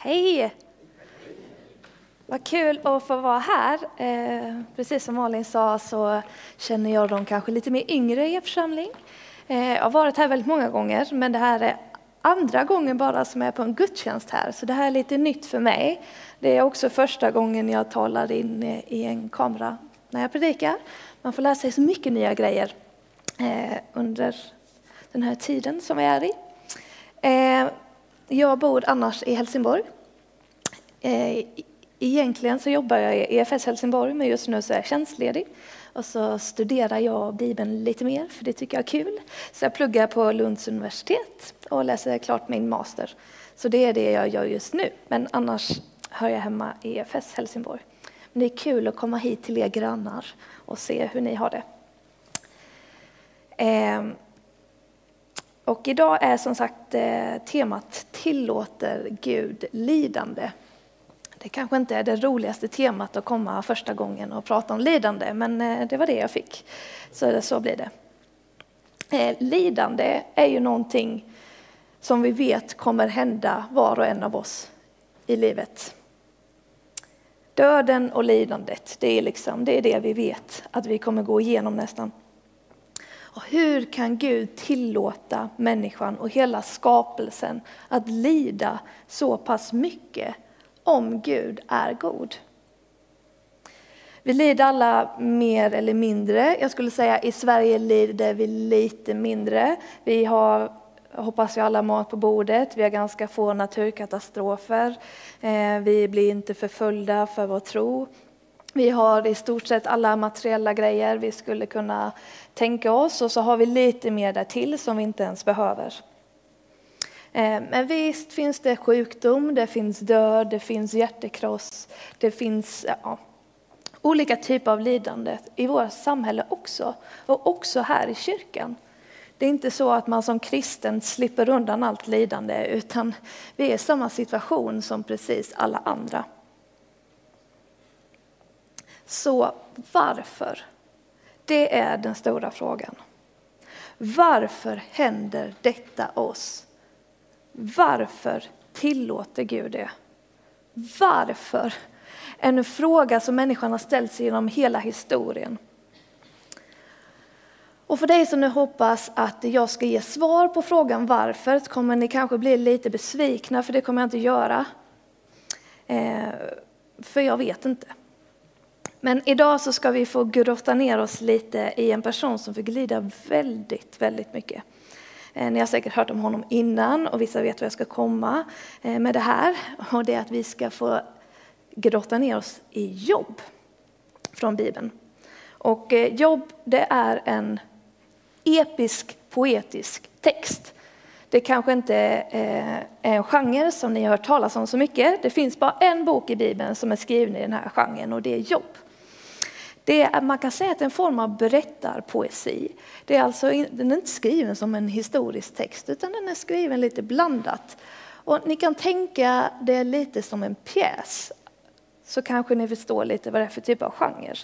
Hej! Vad kul att få vara här. Eh, precis som Malin sa så känner jag de kanske lite mer yngre i er församling. Eh, jag har varit här väldigt många gånger, men det här är andra gången bara som jag är på en gudstjänst här, så det här är lite nytt för mig. Det är också första gången jag talar in i en kamera när jag predikar. Man får lära sig så mycket nya grejer eh, under den här tiden som vi är i. Eh, jag bor annars i Helsingborg. Eh, egentligen så jobbar jag i EFS Helsingborg, men just nu så är jag tjänstledig. Och så studerar jag Bibeln lite mer, för det tycker jag är kul. Så jag pluggar på Lunds universitet och läser klart min master. Så det är det jag gör just nu. Men annars hör jag hemma i EFS Helsingborg. Men det är kul att komma hit till er grannar och se hur ni har det. Ehm, och idag är som sagt eh, temat Tillåter Gud lidande? Det kanske inte är det roligaste temat att komma första gången och prata om lidande, men eh, det var det jag fick. Så, så blir det. Eh, lidande är ju någonting som vi vet kommer hända var och en av oss i livet. Döden och lidandet, det är, liksom, det är det vi vet att vi kommer gå igenom nästan. Och hur kan Gud tillåta människan och hela skapelsen att lida så pass mycket om Gud är god? Vi lider alla mer eller mindre. Jag skulle säga i Sverige lider vi lite mindre. Vi har, hoppas jag, alla mat på bordet. Vi har ganska få naturkatastrofer. Eh, vi blir inte förföljda för vår tro. Vi har i stort sett alla materiella grejer vi skulle kunna tänka oss och så har vi lite mer därtill som vi inte ens behöver. Eh, men visst finns det sjukdom, det finns död, det finns hjärtekross, det finns ja, olika typer av lidande i vårt samhälle också, och också här i kyrkan. Det är inte så att man som kristen slipper undan allt lidande, utan vi är i samma situation som precis alla andra. Så varför? Det är den stora frågan. Varför händer detta oss? Varför tillåter Gud det? Varför? En fråga som människan har ställt sig genom hela historien. Och för dig som nu hoppas att jag ska ge svar på frågan varför så kommer ni kanske bli lite besvikna, för det kommer jag inte göra. Eh, för jag vet inte. Men idag så ska vi få grotta ner oss lite i en person som fick lida väldigt, väldigt mycket. Eh, ni har säkert hört om honom innan och vissa vet var jag ska komma eh, med det här. Och det är att vi ska få grotta ner oss i jobb från Bibeln. Och eh, jobb det är en episk poetisk text. Det kanske inte är en genre som ni har hört talas om så mycket. Det finns bara en bok i Bibeln som är skriven i den här genren och det är Jobb. Det är, man kan säga att det är en form av berättarpoesi. Det är alltså, den är inte skriven som en historisk text utan den är skriven lite blandat. Och ni kan tänka det lite som en pjäs. Så kanske ni förstår lite vad det är för typ av genre.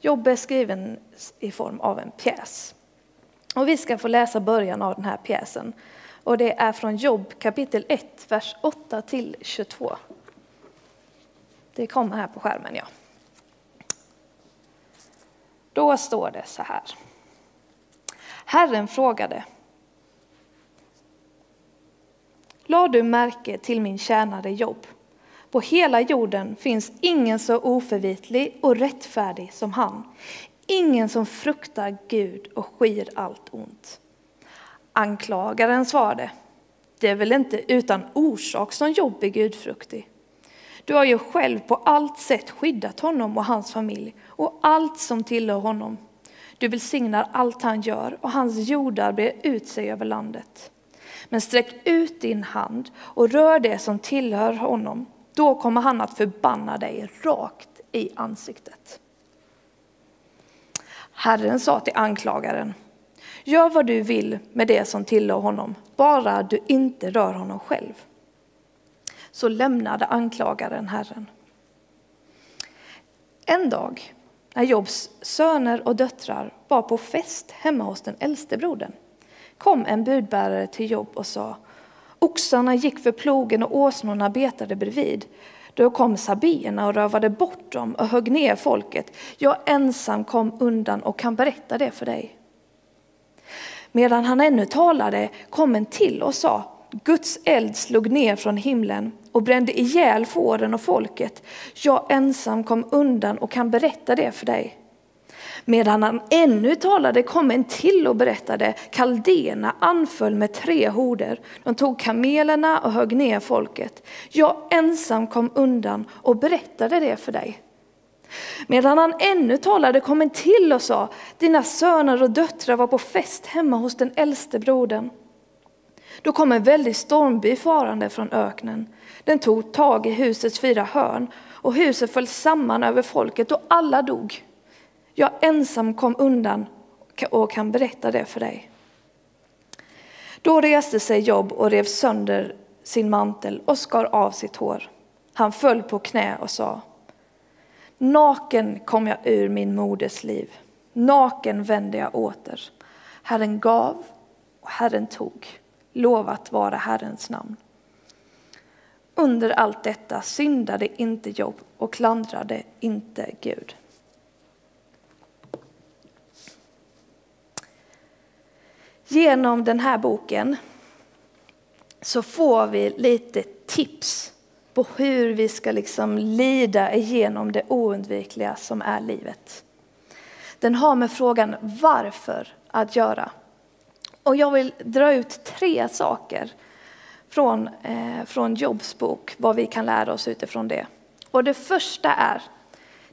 Jobbe är skriven i form av en pjäs. Och vi ska få läsa början av den här pjäsen. Och det är från Jobb kapitel 1, vers 8 till 22. Det kommer här på skärmen, ja. Då står det så här. Herren frågade. La du märke till min tjänare Jobb? På hela jorden finns ingen så oförvitlig och rättfärdig som han. Ingen som fruktar Gud och skyr allt ont. Anklagaren svarade. Det är väl inte utan orsak som Jobb är gudfruktig. Du har ju själv på allt sätt skyddat honom och hans familj och allt som tillhör honom. Du välsignar allt han gör och hans jordar brer ut sig över landet. Men sträck ut din hand och rör det som tillhör honom. Då kommer han att förbanna dig rakt i ansiktet. Herren sa till anklagaren, gör vad du vill med det som tillhör honom, bara du inte rör honom själv så lämnade anklagaren Herren. En dag när Jobs söner och döttrar var på fest hemma hos den äldste brodern kom en budbärare till Job och sa Oxarna gick för plogen och åsnorna betade bredvid. Då kom sabierna och rövade bort dem och högg ner folket. Jag ensam kom undan och kan berätta det för dig. Medan han ännu talade kom en till och sa, Guds eld slog ner från himlen och brände ihjäl fåren och folket. Jag ensam kom undan och kan berätta det för dig. Medan han ännu talade kom en till och berättade, kaldéerna anföll med tre horder. De tog kamelerna och högg ner folket. Jag ensam kom undan och berättade det för dig. Medan han ännu talade kom en till och sa, dina söner och döttrar var på fest hemma hos den äldste brodern. Då kom en väldig stormby farande från öknen. Den tog tag i husets fyra hörn och huset föll samman över folket och alla dog. Jag ensam kom undan och kan berätta det för dig. Då reste sig Jobb och rev sönder sin mantel och skar av sitt hår. Han föll på knä och sa Naken kom jag ur min moders liv, naken vände jag åter. Herren gav och Herren tog, lovat vara Herrens namn. Under allt detta syndade inte Jobb och klandrade inte Gud. Genom den här boken så får vi lite tips på hur vi ska liksom lida igenom det oundvikliga som är livet. Den har med frågan varför att göra. Och jag vill dra ut tre saker från, eh, från Jobs bok, vad vi kan lära oss utifrån det. Och det första är,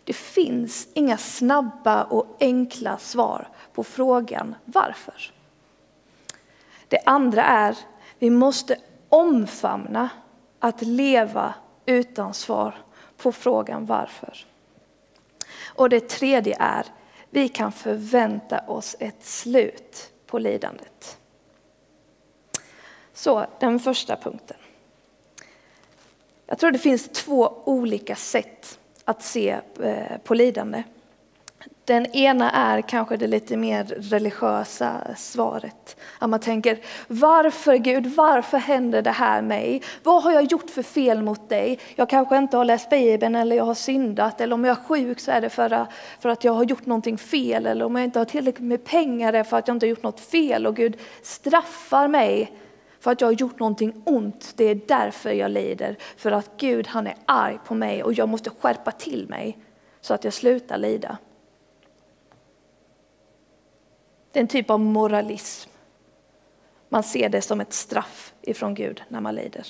det finns inga snabba och enkla svar på frågan varför. Det andra är, vi måste omfamna att leva utan svar på frågan varför. Och det tredje är, vi kan förvänta oss ett slut på lidandet. Så den första punkten. Jag tror det finns två olika sätt att se eh, på lidande. Den ena är kanske det lite mer religiösa svaret. Att man tänker, varför Gud, varför händer det här mig? Vad har jag gjort för fel mot dig? Jag kanske inte har läst Bibeln eller jag har syndat. Eller om jag är sjuk så är det för, för att jag har gjort någonting fel. Eller om jag inte har tillräckligt med pengar är det för att jag inte har gjort något fel. Och Gud straffar mig för att jag har gjort någonting ont. Det är därför jag lider. För att Gud han är arg på mig och jag måste skärpa till mig så att jag slutar lida. Det är en typ av moralism. Man ser det som ett straff ifrån Gud när man lider.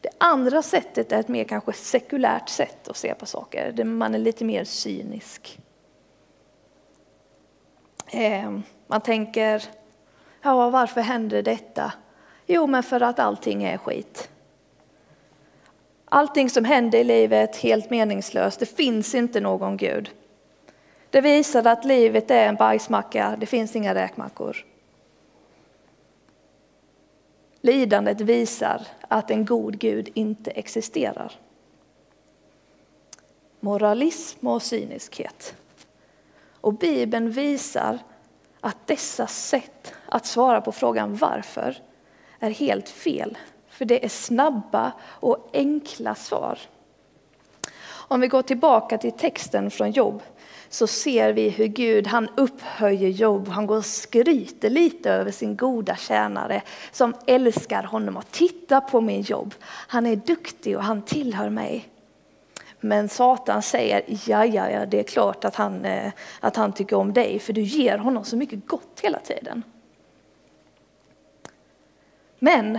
Det andra sättet är ett mer kanske sekulärt sätt att se på saker, där man är lite mer cynisk. Eh, man tänker, ja varför händer detta? Jo, men för att allting är skit. Allting som händer i livet är helt meningslöst, det finns inte någon Gud. Det visar att livet är en bajsmacka, det finns inga räkmackor. Lidandet visar att en god Gud inte existerar. Moralism och cyniskhet. Och Bibeln visar att dessa sätt att svara på frågan varför är helt fel. För det är snabba och enkla svar. Om vi går tillbaka till texten från Jobb så ser vi hur Gud han upphöjer Jobb. Han går och skryter lite över sin goda tjänare som älskar honom. Och titta på min Jobb. Han är duktig och han tillhör mig. Men Satan säger, ja, ja, ja, det är klart att han, eh, att han tycker om dig, för du ger honom så mycket gott hela tiden. Men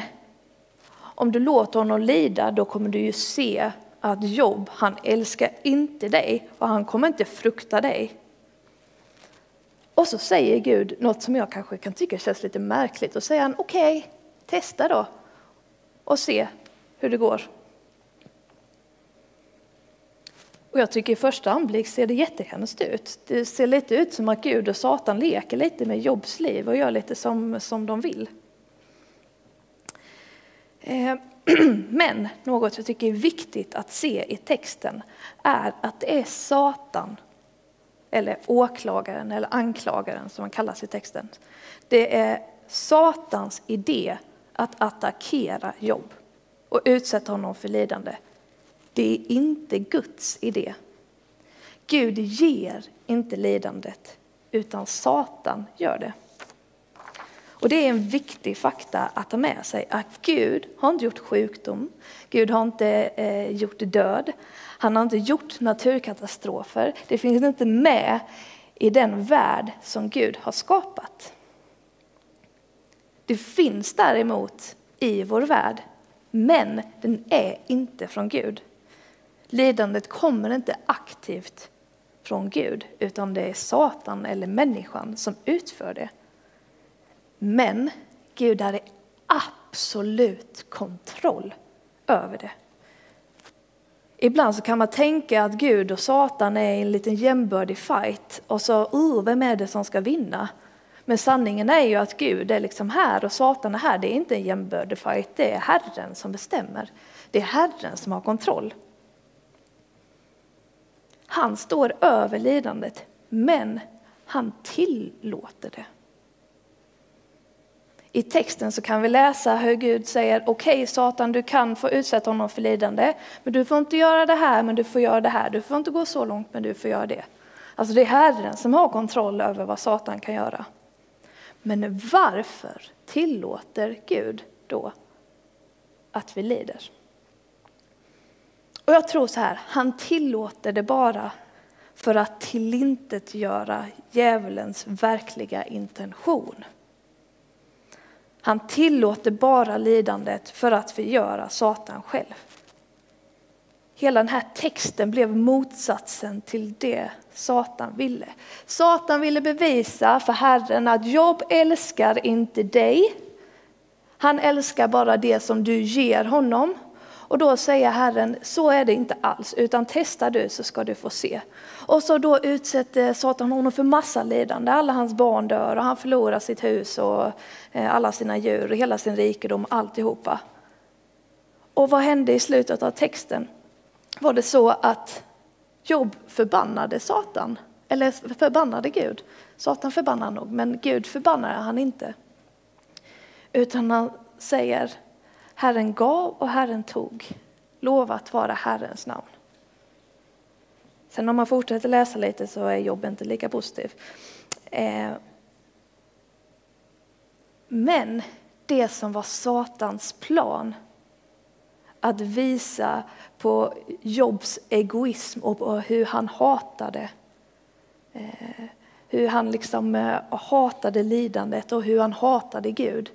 om du låter honom lida, då kommer du ju se att Job han älskar inte dig och han kommer inte frukta dig. Och så säger Gud något som jag kanske kan tycka känns lite märkligt. Och säger han, okej, okay, testa då och se hur det går. Och jag tycker i första anblick ser det jättehemskt ut. Det ser lite ut som att Gud och Satan leker lite med Jobs liv och gör lite som, som de vill. Eh, Men något jag tycker är viktigt att se i texten är att det är Satan, eller åklagaren eller anklagaren som han kallas i texten. Det är Satans idé att attackera Jobb och utsätta honom för lidande. Det är inte Guds idé. Gud ger inte lidandet, utan Satan gör det. Och det är en viktig fakta att ta med sig, att Gud har inte gjort sjukdom, Gud har inte eh, gjort död, han har inte gjort naturkatastrofer. Det finns inte med i den värld som Gud har skapat. Det finns däremot i vår värld, men den är inte från Gud. Lidandet kommer inte aktivt från Gud, utan det är Satan eller människan som utför det. Men Gud har absolut kontroll över det. Ibland så kan man tänka att Gud och Satan är i en liten jämbördig fight och så, uh, vem är det som ska vinna? Men sanningen är ju att Gud är liksom här och Satan är här. Det är inte en jämbördig fight, det är Herren som bestämmer. Det är Herren som har kontroll. Han står över lidandet, men han tillåter det. I texten så kan vi läsa hur Gud säger, okej okay, Satan du kan få utsätta honom för lidande, men du får inte göra det här, men du får göra det här. Du får inte gå så långt, men du får göra det. Alltså det är Herren som har kontroll över vad Satan kan göra. Men varför tillåter Gud då att vi lider? Och jag tror så här, han tillåter det bara för att tillintetgöra djävulens verkliga intention. Han tillåter bara lidandet för att förgöra Satan själv. Hela den här texten blev motsatsen till det Satan ville. Satan ville bevisa för Herren att Job älskar inte dig. Han älskar bara det som du ger honom. Och då säger Herren, så är det inte alls, utan testa du så ska du få se. Och så då utsätter Satan honom för massa lidande. Alla hans barn dör och han förlorar sitt hus och eh, alla sina djur och hela sin rikedom, alltihopa. Och vad hände i slutet av texten? Var det så att Job förbannade Satan? Eller förbannade Gud? Satan förbannar nog, men Gud förbannar han inte. Utan han säger, Herren gav och Herren tog. Lovat vara Herrens namn. Sen om man fortsätter läsa lite så är Jobb inte lika positiv. Eh, men det som var Satans plan, att visa på Jobs egoism och på hur han hatade eh, hur han liksom eh, hatade lidandet och hur han hatade Gud.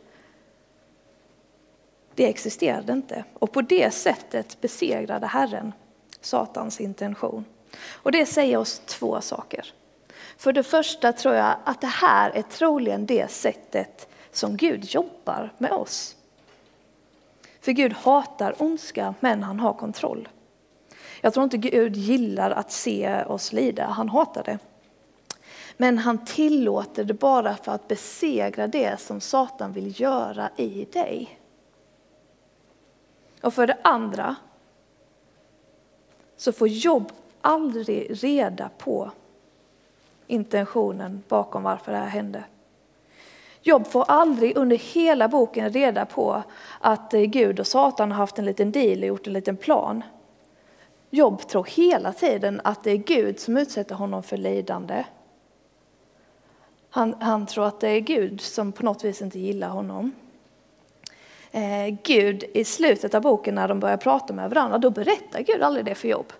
Det existerade inte. Och på det sättet besegrade Herren Satans intention. Och det säger oss två saker. För det första tror jag att det här är troligen det sättet som Gud jobbar med oss. För Gud hatar ondska, men han har kontroll. Jag tror inte Gud gillar att se oss lida, han hatar det. Men han tillåter det bara för att besegra det som Satan vill göra i dig. Och för det andra så får Jobb aldrig reda på intentionen bakom varför det här hände. Jobb får aldrig under hela boken reda på att eh, Gud och Satan har haft en liten deal och gjort en liten plan. Jobb tror hela tiden att det är Gud som utsätter honom för lidande. Han, han tror att det är Gud som på något vis inte gillar honom. Eh, Gud, i slutet av boken när de börjar prata med varandra, då berättar Gud aldrig det för Job.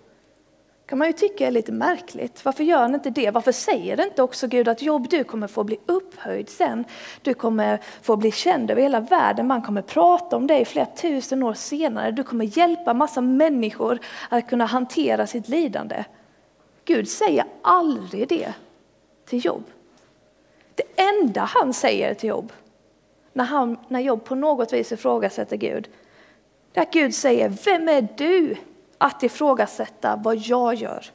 kan man ju tycka är lite märkligt. Varför gör han inte det? Varför säger inte också Gud att Job, du kommer få bli upphöjd sen. Du kommer få bli känd över hela världen. Man kommer prata om dig flera tusen år senare. Du kommer hjälpa massa människor att kunna hantera sitt lidande. Gud säger aldrig det till Job. Det enda han säger till Job, när, han, när Job på något vis ifrågasätter Gud, Där är att Gud säger, vem är du att ifrågasätta vad jag gör.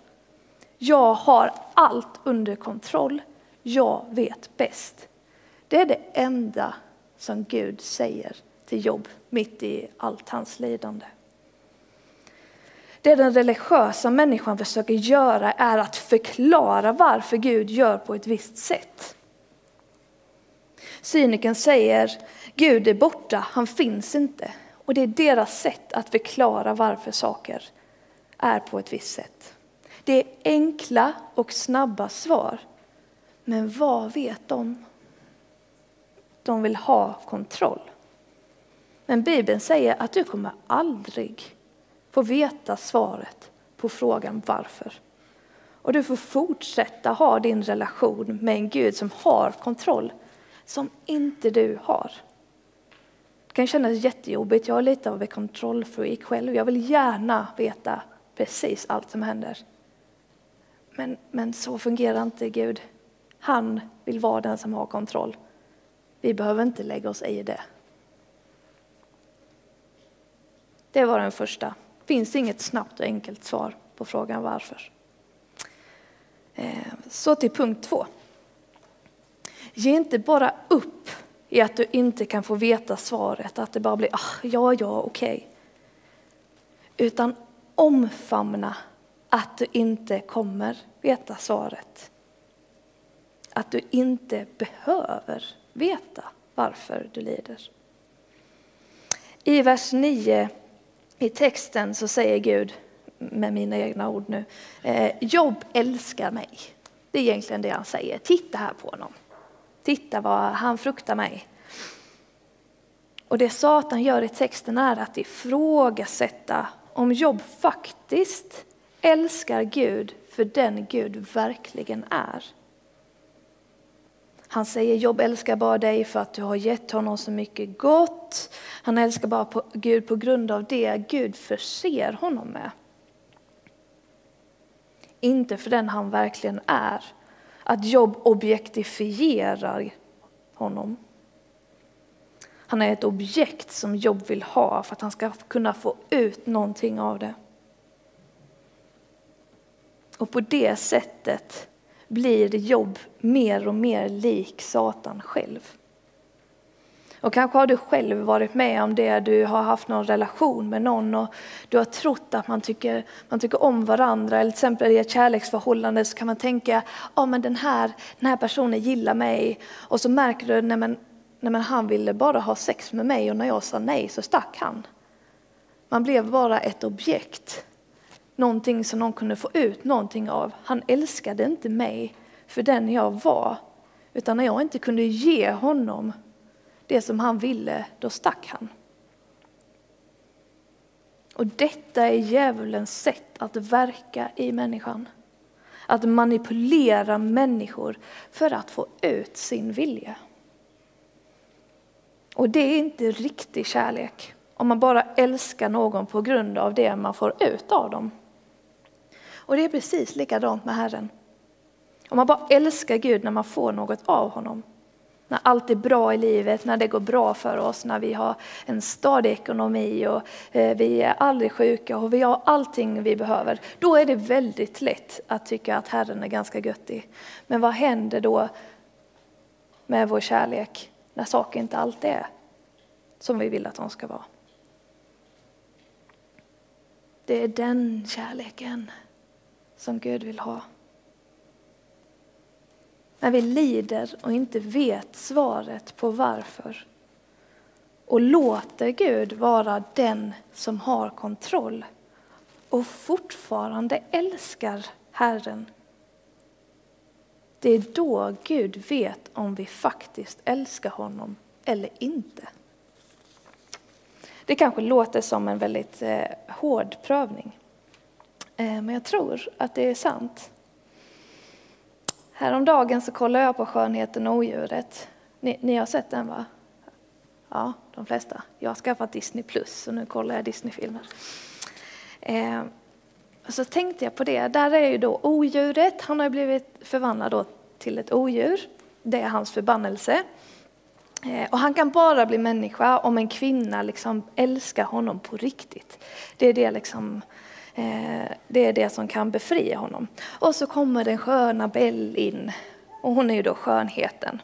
Jag har allt under kontroll. Jag vet bäst. Det är det enda som Gud säger till Job mitt i allt hans lidande. Det den religiösa människan försöker göra är att förklara varför Gud gör på ett visst sätt. Cyniken säger Gud är borta, han finns inte. Och det är deras sätt att förklara varför saker är på ett visst sätt. Det är enkla och snabba svar. Men vad vet de? De vill ha kontroll. Men Bibeln säger att du kommer aldrig få veta svaret på frågan varför. Och du får fortsätta ha din relation med en Gud som har kontroll, som inte du har. Det kan kännas jättejobbigt. Jag är lite av en kontrollfreak själv. Jag vill gärna veta precis allt som händer. Men, men så fungerar inte Gud. Han vill vara den som har kontroll. Vi behöver inte lägga oss i det. Det var den första. Det finns inget snabbt och enkelt svar på frågan varför. Eh, så till punkt två. Ge inte bara upp i att du inte kan få veta svaret, att det bara blir ah, ja, ja, okej. Okay. Utan omfamna att du inte kommer veta svaret. Att du inte behöver veta varför du lider. I vers 9 i texten så säger Gud, med mina egna ord nu, eh, Jobb älskar mig. Det är egentligen det han säger. Titta här på honom. Titta vad han fruktar mig. Och det Satan gör i texten är att ifrågasätta om Job faktiskt älskar Gud för den Gud verkligen är. Han säger Job älskar bara dig för att du har gett honom så mycket gott. Han älskar bara på Gud på grund av det Gud förser honom med. Inte för den han verkligen är. Att Jobb objektifierar honom. Han är ett objekt som Jobb vill ha för att han ska kunna få ut någonting av det. Och på det sättet blir Jobb mer och mer lik Satan själv. Och kanske har du själv varit med om det, du har haft någon relation med någon och du har trott att man tycker, man tycker om varandra. Eller till exempel i ett kärleksförhållande så kan man tänka, ja men den här, den här personen gillar mig. Och så märker du, nej men, nej men han ville bara ha sex med mig och när jag sa nej så stack han. Man blev bara ett objekt någonting som någon kunde få ut någonting av. Han älskade inte mig för den jag var, utan när jag inte kunde ge honom det som han ville, då stack han. Och detta är djävulens sätt att verka i människan. Att manipulera människor för att få ut sin vilja. Och det är inte riktig kärlek, om man bara älskar någon på grund av det man får ut av dem. Och det är precis likadant med Herren. Om man bara älskar Gud när man får något av honom. När allt är bra i livet, när det går bra för oss, när vi har en stadig ekonomi och eh, vi är aldrig sjuka och vi har allting vi behöver. Då är det väldigt lätt att tycka att Herren är ganska göttig. Men vad händer då med vår kärlek när saker inte alltid är som vi vill att de ska vara? Det är den kärleken som Gud vill ha. När vi lider och inte vet svaret på varför och låter Gud vara den som har kontroll och fortfarande älskar Herren. Det är då Gud vet om vi faktiskt älskar honom eller inte. Det kanske låter som en väldigt eh, hård prövning. Eh, men jag tror att det är sant. Häromdagen så kollade jag på Skönheten och odjuret. Ni, ni, har sett den va? Ja, de flesta. Jag har skaffat Disney Plus och nu kollar jag Disneyfilmer. Eh, så tänkte jag på det. Där är ju då odjuret. Han har blivit förvandlad då till ett odjur. Det är hans förbannelse. Eh, och han kan bara bli människa om en kvinna liksom älskar honom på riktigt. Det är det liksom Eh, det är det som kan befria honom. Och så kommer den sköna Bell in. Och hon är ju då skönheten.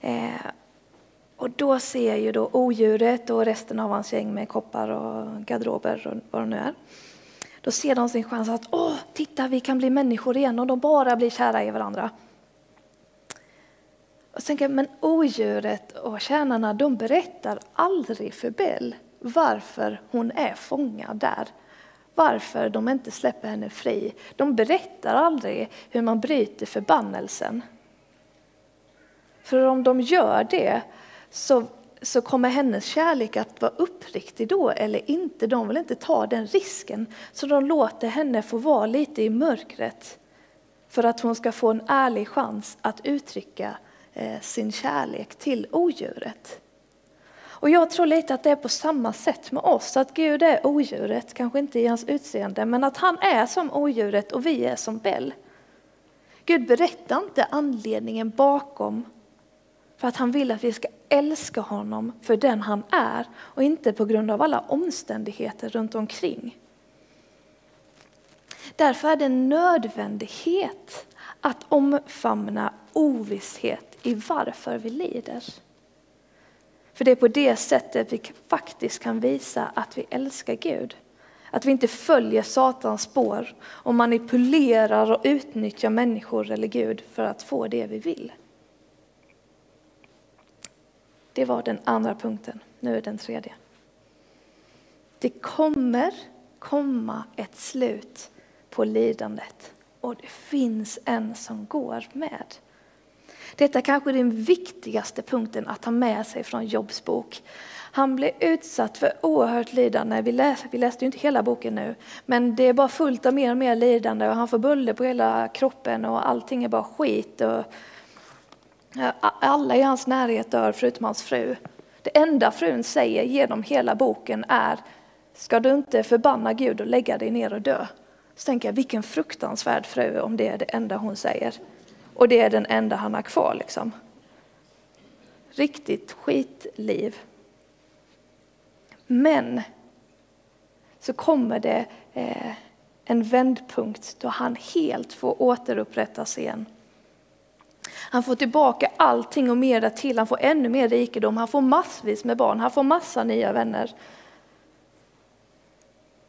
Eh, och då ser ju då odjuret och resten av hans gäng med koppar och garderober och vad det nu är. Då ser de sin chans att åh, titta vi kan bli människor igen och de bara blir kära i varandra. Och sen jag, men odjuret och tjänarna de berättar aldrig för Bell varför hon är fångad där. Varför de inte släpper henne fri. De berättar aldrig hur man bryter förbannelsen. För om de gör det så, så kommer hennes kärlek att vara uppriktig då eller inte. De vill inte ta den risken. Så de låter henne få vara lite i mörkret för att hon ska få en ärlig chans att uttrycka eh, sin kärlek till odjuret. Och jag tror lite att det är på samma sätt med oss, att Gud är odjuret, kanske inte i hans utseende, men att han är som odjuret och vi är som Bell. Gud berättar inte anledningen bakom för att han vill att vi ska älska honom för den han är och inte på grund av alla omständigheter runt omkring. Därför är det en nödvändighet att omfamna ovisshet i varför vi lider. För det är på det sättet vi faktiskt kan visa att vi älskar Gud. Att vi inte följer Satans spår och manipulerar och utnyttjar människor eller Gud för att få det vi vill. Det var den andra punkten. Nu är den tredje. Det kommer komma ett slut på lidandet och det finns en som går med. Detta kanske är den viktigaste punkten att ta med sig från Jobs bok. Han blev utsatt för oerhört lidande. Vi, läs, vi läste ju inte hela boken nu, men det är bara fullt av mer och mer lidande och han får buller på hela kroppen och allting är bara skit. Och alla i hans närhet dör förutom hans fru. Det enda frun säger genom hela boken är Ska du inte förbanna Gud och lägga dig ner och dö? Så tänker jag, vilken fruktansvärd fru om det är det enda hon säger. Och det är den enda han har kvar liksom. Riktigt skitliv. Men så kommer det eh, en vändpunkt då han helt får återupprättas igen. Han får tillbaka allting och mer till. Han får ännu mer rikedom. Han får massvis med barn. Han får massa nya vänner.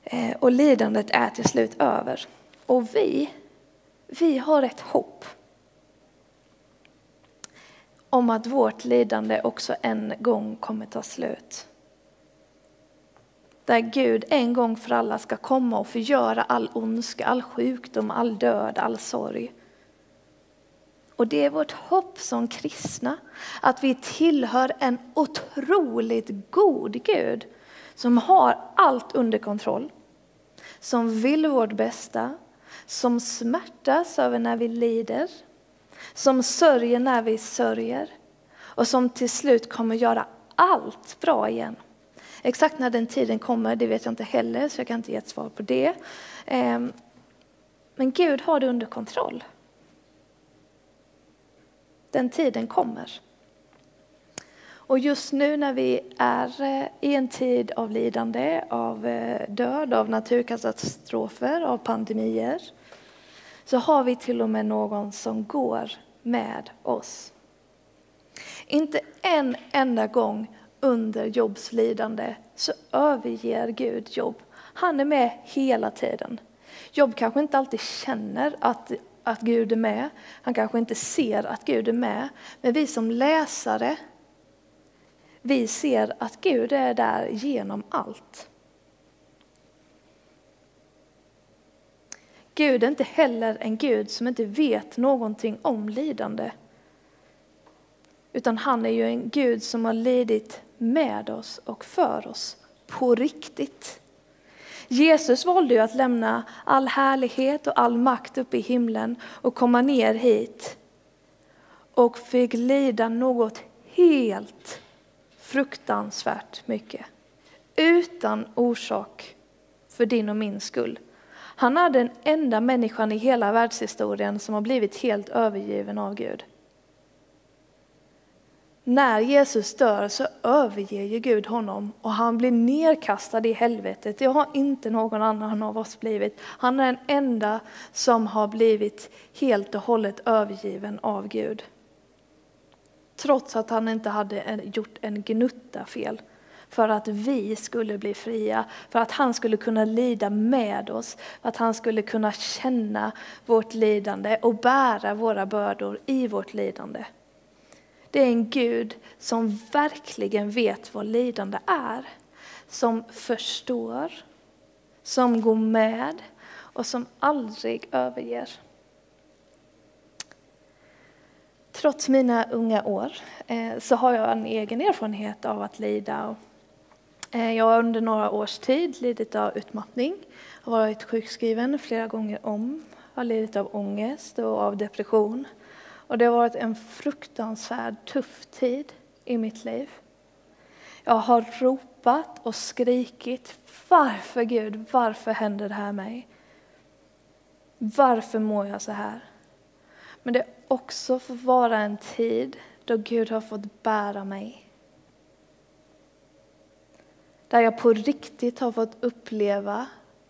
Eh, och lidandet är till slut över. Och vi, vi har ett hopp om att vårt lidande också en gång kommer ta slut. Där Gud en gång för alla ska komma och förgöra all ondska, all sjukdom, all död, all sorg. Och det är vårt hopp som kristna, att vi tillhör en otroligt god Gud som har allt under kontroll, som vill vårt bästa, som smärtas över när vi lider, som sörjer när vi sörjer och som till slut kommer göra allt bra igen. Exakt när den tiden kommer, det vet jag inte heller, så jag kan inte ge ett svar på det. Ehm, men Gud har det under kontroll. Den tiden kommer. Och just nu när vi är eh, i en tid av lidande, av eh, död, av naturkatastrofer, av pandemier, så har vi till och med någon som går med oss. Inte en enda gång under Jobs lidande så överger Gud Job. Han är med hela tiden. Job kanske inte alltid känner att, att Gud är med. Han kanske inte ser att Gud är med. Men vi som läsare, vi ser att Gud är där genom allt. Gud är inte heller en Gud som inte vet någonting om lidande. Utan han är ju en Gud som har lidit med oss och för oss på riktigt. Jesus valde ju att lämna all härlighet och all makt uppe i himlen och komma ner hit och fick lida något helt fruktansvärt mycket. Utan orsak för din och min skull. Han är den enda människan i hela världshistorien som har blivit helt övergiven av Gud. När Jesus dör så överger ju Gud honom och han blir nedkastad i helvetet. Det har inte någon annan av oss blivit. Han är den enda som har blivit helt och hållet övergiven av Gud. Trots att han inte hade gjort en gnutta fel för att vi skulle bli fria, för att han skulle kunna lida med oss, för att han skulle kunna känna vårt lidande och bära våra bördor i vårt lidande. det är en Gud som verkligen vet vad lidande är. Som förstår, som går med och som aldrig överger. Trots mina unga år eh, så har jag en egen erfarenhet av att lida. Eh, jag har under några års tid lidit av utmattning, har varit sjukskriven flera gånger om, har lidit av ångest och av depression. Och det har varit en fruktansvärd tuff tid i mitt liv. Jag har ropat och skrikit. Varför Gud, varför händer det här mig? Varför mår jag så här? Men det också fått vara en tid då Gud har fått bära mig. Där jag på riktigt har fått uppleva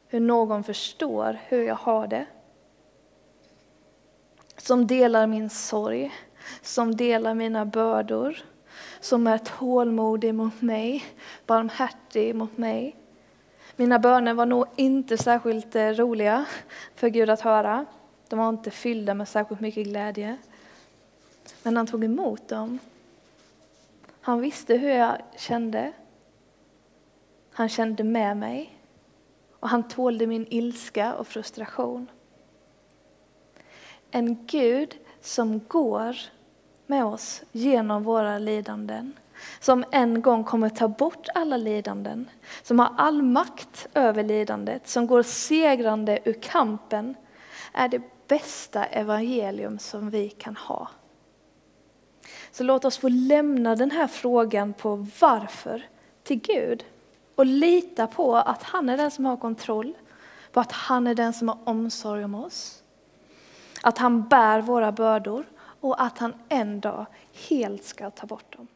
hur någon förstår hur jag har det. Som delar min sorg, som delar mina bördor, som är tålmodig mot mig, barmhärtig mot mig. Mina böner var nog inte särskilt eh, roliga för Gud att höra. De var inte fyllda med särskilt mycket glädje. Men han tog emot dem. Han visste hur jag kände. Han kände med mig. Och han tålde min ilska och frustration. En Gud som går med oss genom våra lidanden. Som en gång kommer ta bort alla lidanden. Som har all makt över lidandet. Som går segrande ur kampen. Är det bästa evangelium som vi kan ha. Så låt oss få lämna den här frågan på varför till Gud och lita på att han är den som har kontroll, på att han är den som har omsorg om oss. Att han bär våra bördor och att han en dag helt ska ta bort dem.